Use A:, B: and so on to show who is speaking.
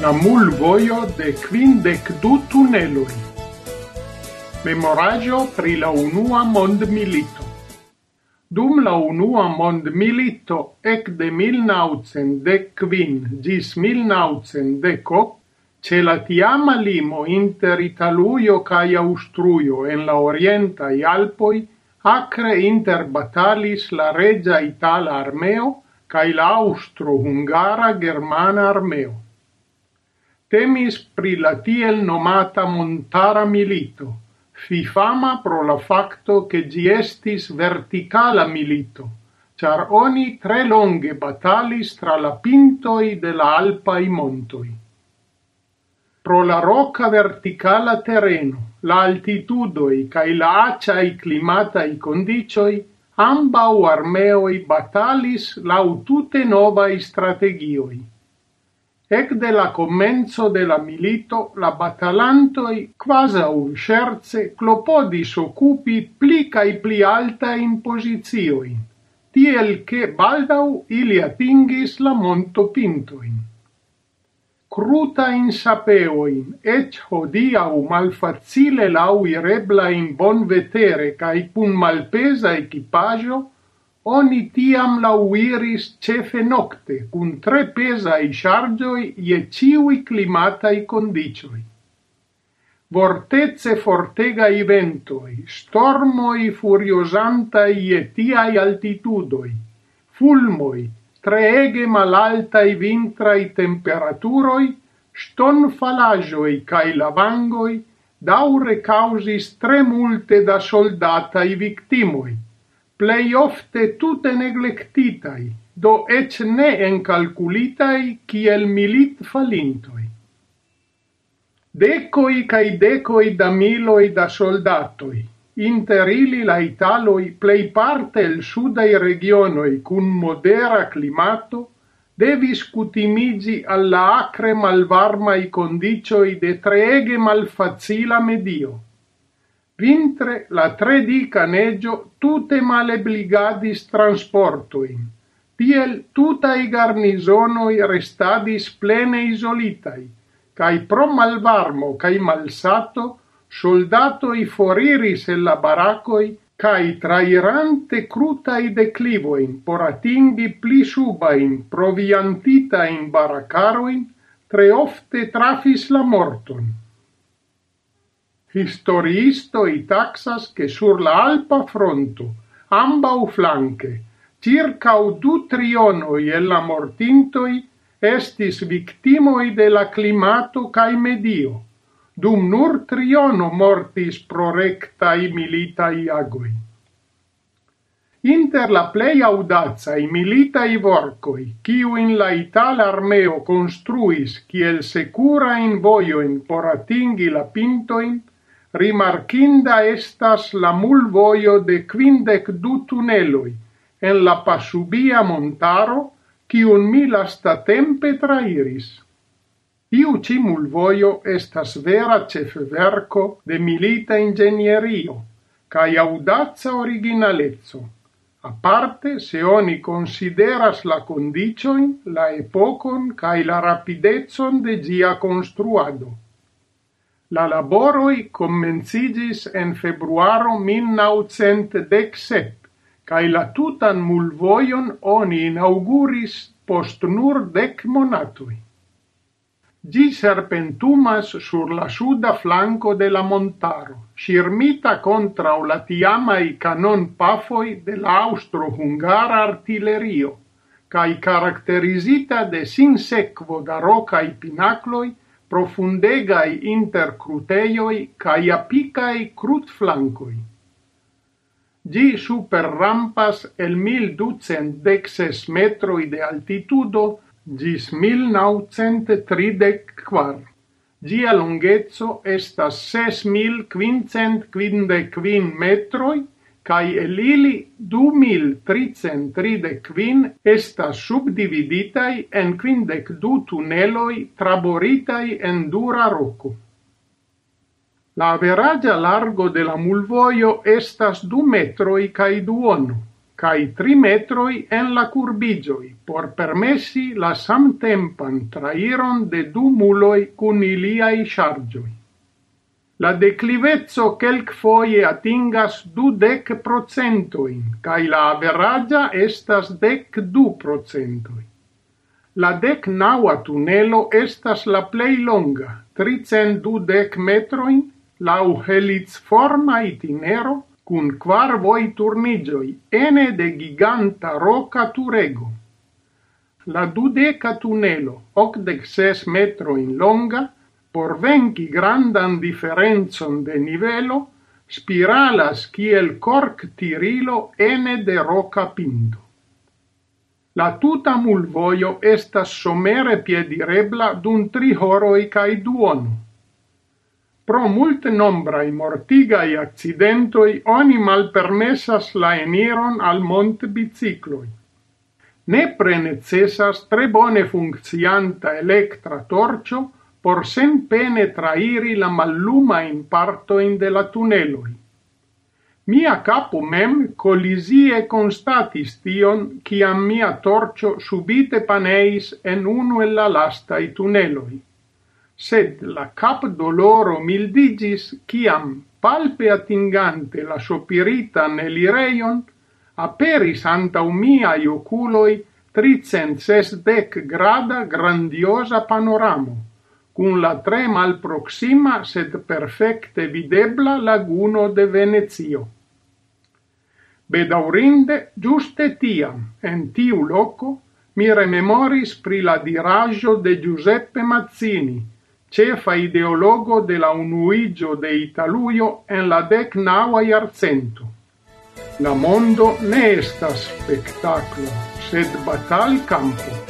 A: la mulvojo de quindec du tuneloi. Memoraggio pri la Unua Mondmilito. Dum la Unua Mondmilito de 1915 gis 1910 ce la tiama limo inter Italujo cae Austruio en la orientai Alpoi, acre inter batalis la regia itala armeo cae la austro-hungara germana armeo. Temis pri la tiel nomata montara milito, fi fama pro la facto che gi estis verticala milito, char oni tre longe batalis tra la pintoi de la alpa i montoi. Pro la roca verticala terreno, la altitudoi cae la acciai climatai condicioi, ambau armeoi batalis lautute novai strategioi Ec de la comenzo de la milito la batalantoi, quasi un scherze, clopodis occupi pli cae pli altajn posizioin, tiel che baldau ili atingis la monto pintoin. Cruta in sapeoin, ec hodiau malfacile lau irebla in bon vetere cae cun malpesa equipaggio, Oni tiam lauiris cefe nocte, cun tre pezaj ŝarĝoj je ĉiuj condicioi. Vortezze fortega i ventoi, stormoi furiozantaj ie tiai altitudoi, fulmoi, treege malaltaj temperaturoi, ston falagioi cae lavangoi, daure causis tre multe da soldataj victimoi plei ofte tute neglectitai, do ec ne enkalkulitaj kiel militfalintoj. Decoi cae decoi da miloi da soldatoi, inter ili la Italoi plei parte el sudai regionoi cun modera climato, devis cutimigi alla acre malvarmai condicioi de treege malfacila medio. Vintre la tre dica neĝo tute malebligadis transportojn, tiel tutai garnisonoi restadis plene isolitai, cae pro malvarmo cae malsato soldatoi foriris el la baracoi cae trairante crutai declivoin por atingi pli subain proviantitain baracaroin, tre ofte trafis la morton. Historiistoi taxas che sur la Alpa fronto, ambau flanque, circau du trionoi e la mortintoi estis victimoi de la climato cae medio, dum nur triono mortis pro rectai militai agoi. Inter la plei milita militai vorcoi, ciu in la Itala armeo construis ciel secura in voioin por atingi la pintoin, Rimarkinda estas la mulvojo de quindec du tuneloi en la Pasubia montaro, kiun mi lastatempe trairis. Iu ci mulvojo estas vera cefverco de milita ingenierio, cae audazza originalezzo, a parte se oni consideras la condicioin, la epocon cae la rapidezzon de gia construado. La laboroi komenciĝis en februaro 1917, cae la tutan mulvoion oni inauguris post nur dec monatui. Gi serpentumas sur la suda flanco de la montaro, ŝirmita contra la tiamai canon pafoi de la aŭstro-hungara artillerio, cae caracterizita de sinsekvo da rokaj pinakloj profundegaj interkrutejoj kaj apikaj krutflankoj. Ĝi superrampas el 1210 metroj de altitudo gis 1934. Gia longeco estas 6555 metroj cae elili du mil tricen estas subdividitai en quindec du tuneloi traboritai en dura roco. La averagia largo de la mulvoio estas du metroi cae duono, cae tri metroi en la curbigioi, por permessi la samtempan trairon de du muloi cun iliai chargioi. La declivezzo quelcfoje atingas dudec procentoin, cae la averagia estas dec du procentoi. La dec naua tunelo estas la plei longa, tricent dudec metroin, lau helizforma itinero, cun quar voi turnigioi, ene de giganta roca turego. La dudeca tunelo, ocdec ses metroin longa, por venki grandan differenzon de nivelo, spiralas kiel corc-tirilo ene de roca pinto. La tuta mulvoio estas somere piedirebla dun tri horoi cae duono. Pro mult nombrai mortigai accidentoi oni malpermessas la eniron al mont bicicloi. Nepre necessas tre bone funccianta electra torcio por senpene trairi la malluma in parto in de la tuneloi. Mia capo mem colisie constatis tion, ciam mia torcio subite paneis en uno e la lasta i tuneloi. Sed la cap doloro mildigis, ciam, palpe atingante la sopiritan elireion, aperis antau i oculoi tricent sesdec grada grandiosa panoramo cun la tre malproxima sed perfecte videbla laguno de Venezio. Bedaurinde, giuste tiam, en tiu loco, mi rememoris pri la diraggio de Giuseppe Mazzini, cefa ideologo de la unuigio de Italuio en la dec naua iarcento. La mondo ne estas spectaclo, sed batal campo.